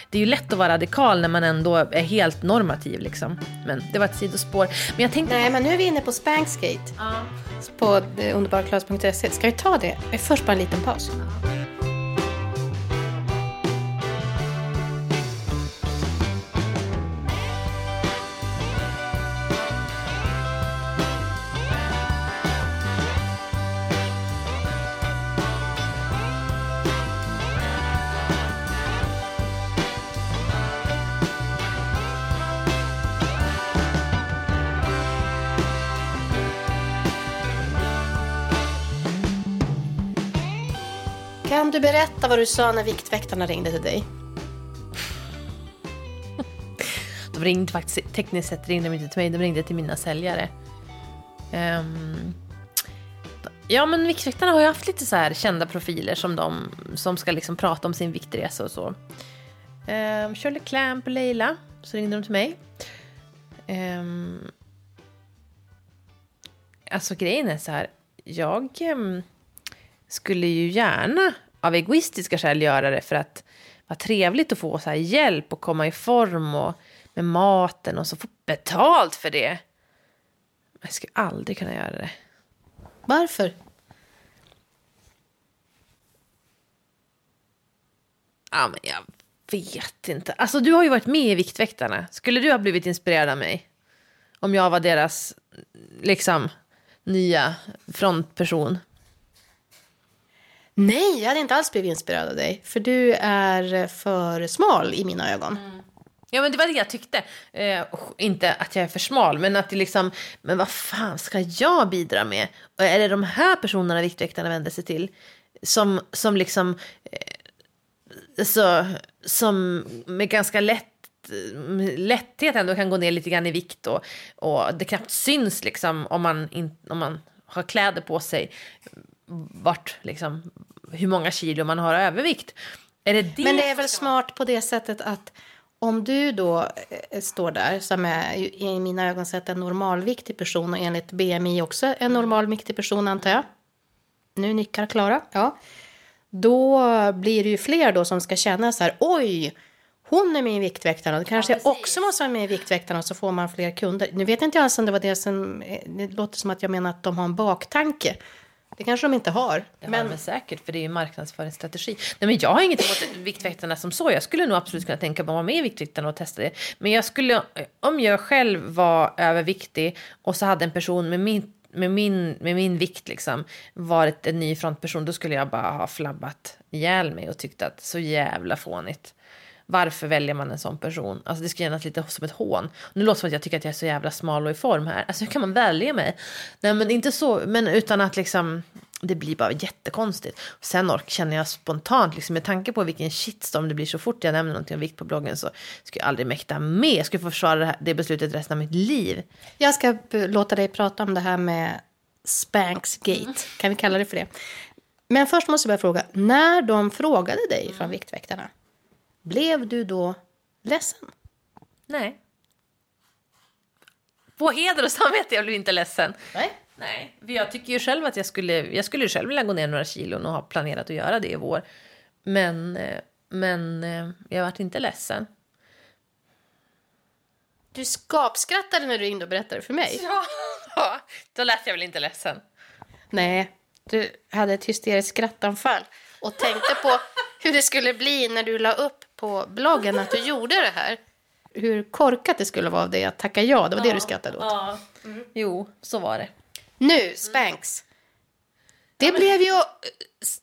det är ju lätt att vara radikal när man ändå är helt normativ liksom. Men det var ett sidospår. Men jag tänkte... Nej, men nu är vi inne på Spanksgate. Ja. På underbaraklass.se. Ska vi ta det? Först bara en liten paus. Ja. Du berätta vad du sa när Viktväktarna ringde till dig? de ringde faktiskt, tekniskt sett ringde de inte till mig, de ringde till mina säljare. Um, ja men Viktväktarna har ju haft lite så här kända profiler som de som ska liksom prata om sin viktresa och så. Um, Shirley Clamp och Leila, så ringde de till mig. Um, alltså grejen är så här, jag um, skulle ju gärna av egoistiska skäl göra det för att vara trevligt att få så hjälp och komma i form och med maten och så få betalt för det. Jag skulle aldrig kunna göra det. Varför? Ja, men jag vet inte. Alltså, du har ju varit med i Viktväktarna. Skulle du ha blivit inspirerad av mig? Om jag var deras, liksom, nya frontperson? Nej, jag hade inte alls blivit inspirerad av dig. För du är för smal i mina ögon. Mm. Ja men det var det jag tyckte. Eh, inte att jag är för smal, men att det liksom, men vad fan ska jag bidra med? Och är det de här personerna Viktväktarna vänder sig till? Som, som liksom, eh, så, som med ganska lätt lätthet ändå kan gå ner lite grann i vikt och, och det knappt syns liksom om man, in, om man har kläder på sig vart, liksom, hur många kilo man har övervikt. Är det det Men det är väl smart på det sättet att om du då eh, står där som är i mina ögon sett en normalviktig person och enligt BMI också en normalviktig person antar jag. Nu nickar Klara. Ja. Då blir det ju fler då som ska känna så här oj hon är med i Viktväktarna. Det kanske ja, också måste vara med i Viktväktarna så får man fler kunder. Nu vet inte jag ens om det var det som... Eh, det låter som att jag menar att de har en baktanke. Det kanske de inte har. Det men... har de säkert, för det är ju marknadsföringsstrategi. Nej, men jag har inget emot Viktväktarna som så. Jag skulle nog absolut kunna tänka mig att vara med i Viktväktarna och testa det. Men jag skulle, om jag själv var överviktig och så hade en person med min, med min, med min vikt liksom varit en ny frontperson, då skulle jag bara ha flabbat ihjäl mig och tyckt att så jävla fånigt. Varför väljer man en sån person? Alltså det ska kännas lite som ett hån. Nu låter det som att jag tycker att jag är så jävla smal och i form här. Alltså hur kan man välja mig? Nej men inte så, men utan att liksom... det blir bara jättekonstigt. Sen ork, känner jag spontant, liksom, med tanke på vilken shitstorm det blir så fort jag nämner någonting om vikt på bloggen så skulle jag aldrig mäkta med. Jag skulle få försvara det, här, det beslutet resten av mitt liv. Jag ska låta dig prata om det här med Spanksgate. Mm. Kan vi kalla det för det? Men först måste jag fråga, när de frågade dig från Viktväktarna, blev du då ledsen? Nej. På heder och samvete, jag blev inte ledsen. Nej. Nej, jag tycker ju själv att jag skulle, jag skulle själv vilja gå ner några kilon och ha planerat att göra det i vår. Men, eh, men eh, jag vart inte ledsen. Du skapskrattade när du ringde och berättade för mig. Ja, då lät jag väl inte ledsen. Nej, du hade ett hysteriskt skrattanfall och tänkte på hur det skulle bli när du la upp på bloggen att du gjorde det här. Hur korkat det skulle vara av dig att tacka ja. Det var ja, det du skrattade åt. Ja. Mm. Jo, så var det. Nu, Spanks. Det ja, men... blev ju...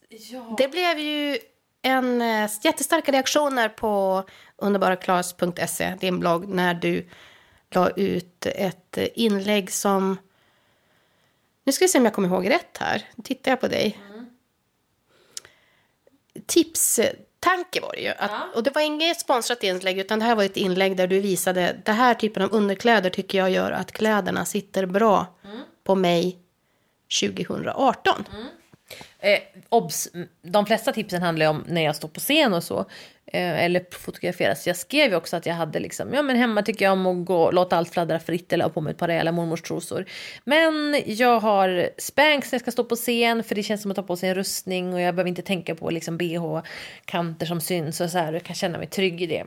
Ja. Det blev ju en äh, jättestarka reaktioner på underbaraklas.se, din blogg, när du la ut ett inlägg som... Nu ska vi se om jag kommer ihåg rätt här. Nu tittar jag på dig. Mm. Tipstanke var det ju. Att, ja. Och det var inget sponsrat inlägg, utan det här var ett inlägg där du visade det här typen av underkläder tycker jag gör att kläderna sitter bra mm. på mig 2018. Mm. Eh, obs, de flesta tipsen handlar om när jag står på scen och så. Eh, eller fotograferas. Jag skrev ju också att jag hade liksom, ja men hemma tycker jag om att gå, låta allt fladdra fritt eller ha på mig ett par rejäla mormorstrosor. Men jag har spanks när jag ska stå på scen för det känns som att ta på sig en rustning och jag behöver inte tänka på liksom bh-kanter som syns och så här. Jag kan känna mig trygg i det.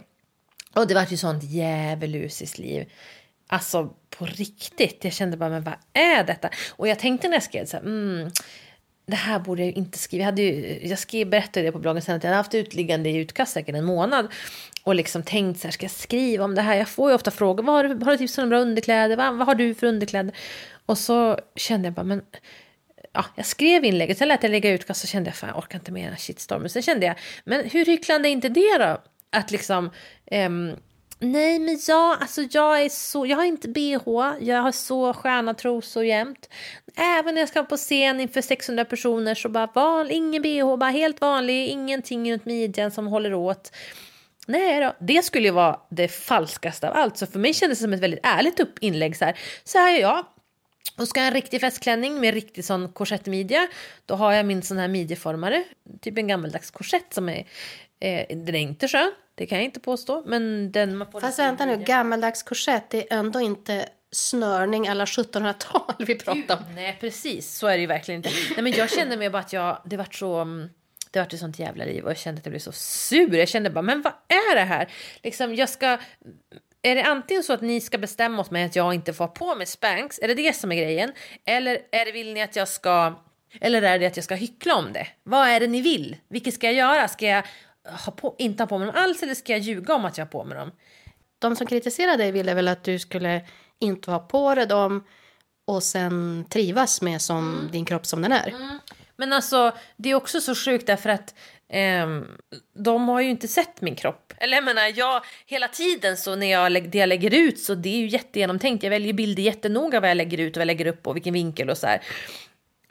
Och det var ju sånt djävulusiskt liv. Alltså på riktigt. Jag kände bara, men vad är detta? Och jag tänkte när jag skrev så här, mm, det här borde jag inte skriva. Jag, hade ju, jag skrev, berättade det på bloggen sen att jag hade haft utliggande i utkast säkert en månad. Och liksom tänkt så här, ska jag skriva om det här? Jag får ju ofta frågor, vad har du, har du tips om bra underkläder? Vad, vad har du för underkläder? Och så kände jag bara, men ja, jag skrev inlägget, sen lät jag lägga utkast och kände jag, fan jag orkar inte med den här shitstormen. Sen kände jag, men hur hycklande är inte det då? Att liksom, um, Nej, men jag, alltså jag är så, jag har inte bh, jag har så sköna trosor jämt. Även när jag ska på scen inför 600 personer så bara val, ingen bh, bara helt vanlig, ingenting runt midjan som håller åt. Nej då, det skulle ju vara det falskaste av allt. Så för mig kändes det som ett väldigt ärligt upp inlägg så här. Så här är jag. Och ska jag ha en riktig festklänning med riktig sån korsettmidja, då har jag min sån här midjeformare, typ en gammaldags korsett som är, eh, den är inte skön, det kan jag inte påstå. Men den man får Fast vänta nu, gammaldags korsett, det är ändå inte snörning alla 1700-tal vi pratar om. Nej, precis. Så är det ju verkligen inte. Nej, men jag kände mig bara att jag, det vart så... Mm, det vart ett sånt jävla liv och jag kände att jag blev så sur. Jag kände bara, men vad är det här? Liksom, jag ska... Är det antingen så att ni ska bestämma åt mig att jag inte får på mig Spanx? Är det det som är grejen? Eller är det, vill ni att jag ska... Eller är det att jag ska hyckla om det? Vad är det ni vill? Vilket ska jag göra? Ska jag ha på, inte ha på mig dem alls eller ska jag ljuga om att jag har på mig dem? De som kritiserade dig ville väl att du skulle inte ha på dig dem och sen trivas med som mm. din kropp som den är. Mm. Men alltså, det är också så sjukt därför att eh, de har ju inte sett min kropp. Eller jag menar, jag, hela tiden så när jag, det jag lägger ut så det är ju jättegenomtänkt. Jag väljer bilder jättenoga vad jag lägger ut och vad jag lägger upp och vilken vinkel och så här.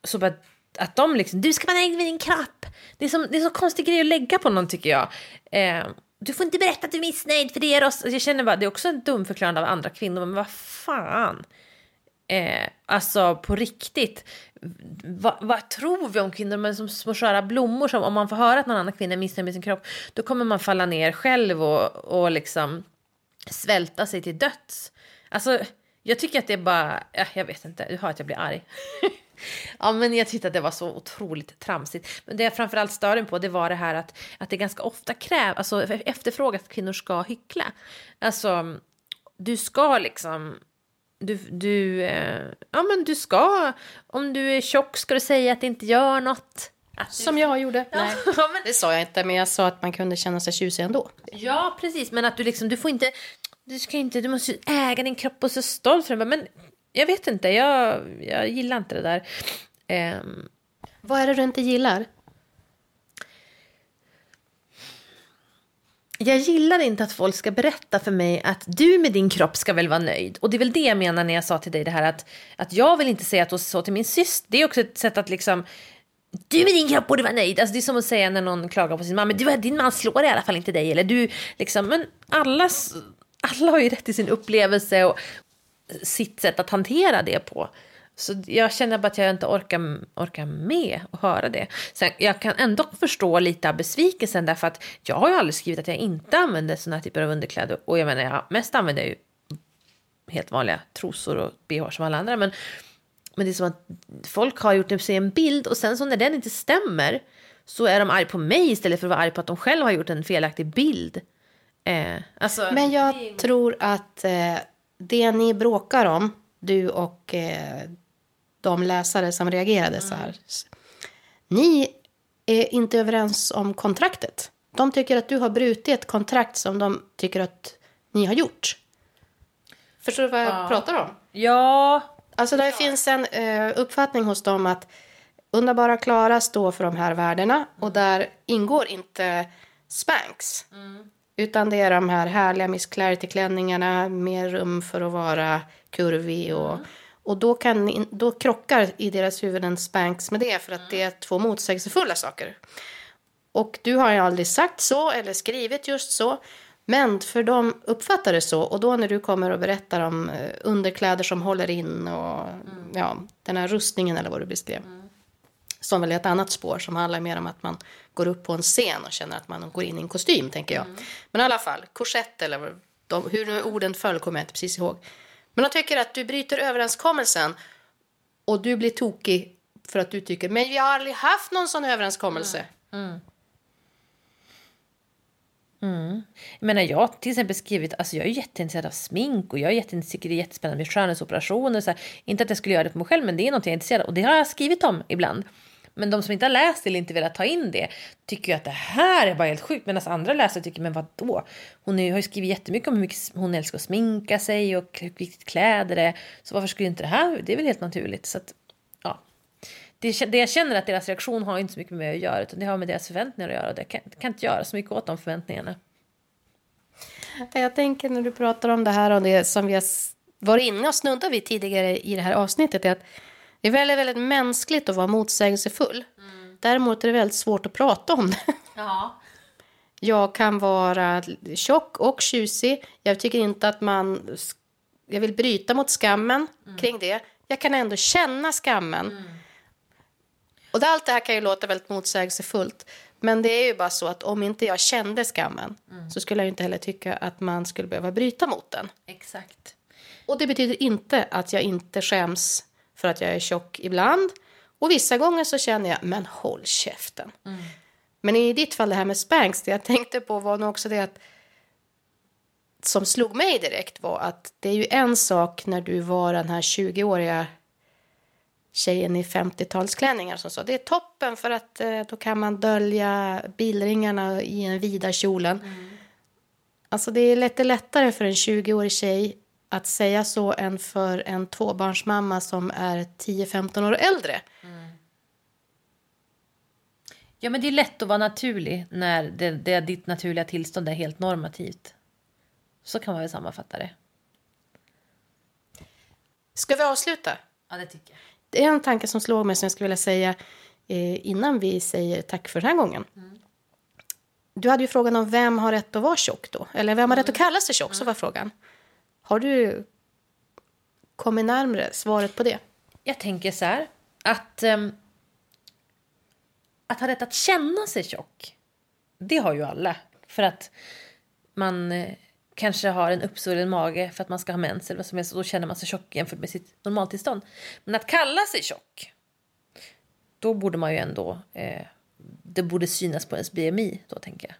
Så bara, att de liksom, du ska vara nöjd med din kropp. Det är, som, det är så konstig grej att lägga på någon tycker jag. Eh, du får inte berätta att du är missnöjd för det är oss. Jag känner bara, det är också en dum förklaring av andra kvinnor, men vad fan. Eh, alltså på riktigt, Va, vad tror vi om kvinnor men som små sköra blommor? Som, om man får höra att någon annan kvinna är missnöjd med sin kropp, då kommer man falla ner själv och, och liksom svälta sig till döds. Alltså, jag tycker att det är bara, jag vet inte, du hör att jag blir arg. Ja, men jag tyckte att det var så otroligt tramsigt. Men det jag framförallt störde mig på det var det här att, att det ganska ofta krävs, alltså efterfrågas att kvinnor ska hyckla. Alltså, du ska liksom du, du, eh, ja men du ska, om du är tjock ska du säga att det inte gör något. Som jag gjorde. Ja. Nej, det sa jag inte, men jag sa att man kunde känna sig tjusig ändå. Ja, precis, men att du liksom, du får inte, du ska inte, du måste äga din kropp och så stolt för den. Men jag vet inte, jag, jag gillar inte det där. Um, Vad är det du inte gillar? Jag gillar inte att folk ska berätta för mig att du med din kropp ska väl vara nöjd. Och det är väl det jag menar när jag sa till dig det här att, att jag vill inte säga att så till min syster. Det är också ett sätt att liksom du med din kropp borde vara nöjd. Alltså, det är som att säga när någon klagar på sin man, men du, din man slår i alla fall inte dig. Eller du, liksom, men alla, alla har ju rätt till sin upplevelse och sitt sätt att hantera det på. Så jag känner bara att jag inte orkar, orkar med att höra det. Sen, jag kan ändå förstå lite av besvikelsen därför att jag har ju aldrig skrivit att jag inte använder sådana här typer av underkläder. Och jag menar, jag mest använder jag ju helt vanliga trosor och bh som alla andra. Men, men det är som att folk har gjort sig en bild och sen så när den inte stämmer så är de arga på mig istället för att vara arga på att de själva har gjort en felaktig bild. Eh, alltså, Men jag tror att eh, det ni bråkar om, du och eh, de läsare som reagerade så här. Ni är inte överens om kontraktet. De tycker att du har brutit ett kontrakt som de tycker att ni har gjort. Förstår du vad jag ja. pratar om? Ja. Alltså det ja. finns en uh, uppfattning hos dem att Underbara Klara står för de här värdena och där ingår inte Spanx. Mm. Utan det är de här härliga Miss Clarity-klänningarna, mer rum för att vara kurvig och mm och då, kan, då krockar i deras huvuden Spanx med det för att det är två motsägelsefulla saker. Och du har ju aldrig sagt så eller skrivit just så. Men för de uppfattar det så. Och då när du kommer och berättar om eh, underkläder som håller in och mm. ja, den här rustningen eller vad du beskrev. Mm. Som väl är ett annat spår som handlar mer om att man går upp på en scen och känner att man går in i en kostym tänker jag. Mm. Men i alla fall, korsett eller de, hur nu orden föll kommer jag inte precis ihåg. Men de tycker att du bryter överenskommelsen och du blir tokig för att du tycker men vi har aldrig haft någon sån överenskommelse. Mm. Mm. Mm. Jag menar, jag har till exempel skrivit, alltså jag är jätteintresserad av smink och jag är jätteintresserad, det är jättespännande med skönhetsoperationer. Så här. Inte att jag skulle göra det på mig själv, men det är något jag är intresserad av och det har jag skrivit om ibland. Men de som inte har läst eller inte velat ta in det tycker ju att det här är bara helt sjukt. Medan andra läsare tycker, men vad då? Hon har ju skrivit jättemycket om hur mycket hon älskar att sminka sig och hur viktigt kläder är. Så varför skulle inte det här, det är väl helt naturligt. Så att, ja. Det, det jag känner att deras reaktion har inte så mycket med mig att göra, utan det har med deras förväntningar att göra. Och det kan, kan inte göra så mycket åt de förväntningarna. Jag tänker när du pratar om det här och det som vi har varit inne och snuddat vid tidigare i det här avsnittet, är att det är väldigt, väldigt mänskligt att vara motsägelsefull. Mm. Däremot är det väldigt svårt att prata om det. Ja. Jag kan vara tjock och tjusig. Jag tycker inte att man... Jag vill bryta mot skammen mm. kring det. Jag kan ändå känna skammen. Mm. Och allt det här kan ju låta väldigt motsägelsefullt. Men det är ju bara så att om inte jag kände skammen mm. så skulle jag inte heller tycka att man skulle behöva bryta mot den. Exakt. Och det betyder inte att jag inte skäms för att jag är tjock ibland. Och vissa gånger så känner jag, men håll käften. Mm. Men i ditt fall det här med Spanx, det jag tänkte på var nog också det att som slog mig direkt var att det är ju en sak när du var den här 20-åriga tjejen i 50-talsklänningar som sa det är toppen för att eh, då kan man dölja bilringarna i en vida kjolen. Mm. Alltså det är lite lättare för en 20-årig tjej att säga så än för en tvåbarnsmamma som är 10-15 år äldre. Mm. Ja, men det är lätt att vara naturlig när det, det, ditt naturliga tillstånd är helt normativt. Så kan man väl sammanfatta det. Ska vi avsluta? Ja, det tycker jag. Det är en tanke som slår mig som jag skulle vilja säga eh, innan vi säger tack för den här gången. Mm. Du hade ju frågan om vem har rätt att vara tjock då? Eller vem har rätt att kalla sig tjock? Så var frågan. Har du kommit närmre svaret på det? Jag tänker så här, att, um, att ha rätt att känna sig tjock, det har ju alla. För att man eh, kanske har en uppsvullen mage för att man ska ha mens eller vad som helst, och då känner man sig tjock jämfört med sitt normaltillstånd. Men att kalla sig tjock, då borde man ju ändå, eh, det borde synas på ens BMI då tänker jag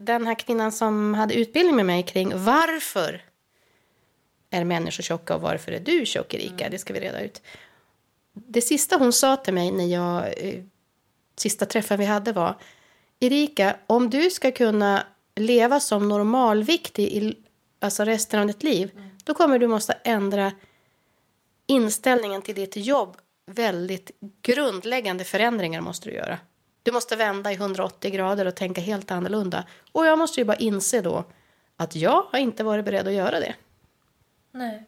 den här kvinnan som hade utbildning med mig kring varför är människor tjocka och varför är du tjock, Erika? Mm. Det ska vi reda ut. Det sista hon sa till mig när jag, eh, sista träffen vi hade var Erika, om du ska kunna leva som normalviktig i alltså resten av ditt liv, mm. då kommer du måste ändra inställningen till ditt jobb. Väldigt grundläggande förändringar måste du göra. Du måste vända i 180 grader och tänka helt annorlunda. Och jag måste ju bara inse då att jag har inte varit beredd att göra det. Nej.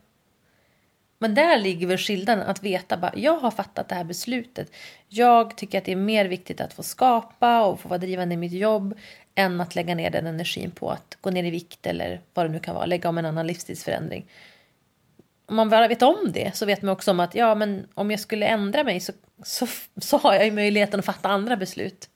Men där ligger väl skillnaden, att veta bara, jag har fattat det här beslutet. Jag tycker att det är mer viktigt att få skapa och få vara drivande i mitt jobb än att lägga ner den energin på att gå ner i vikt eller vad det nu kan vara, lägga om en annan livsstilsförändring. Om man bara vet om det så vet man också om att ja, men om jag skulle ändra mig så, så, så har jag ju möjligheten att fatta andra beslut.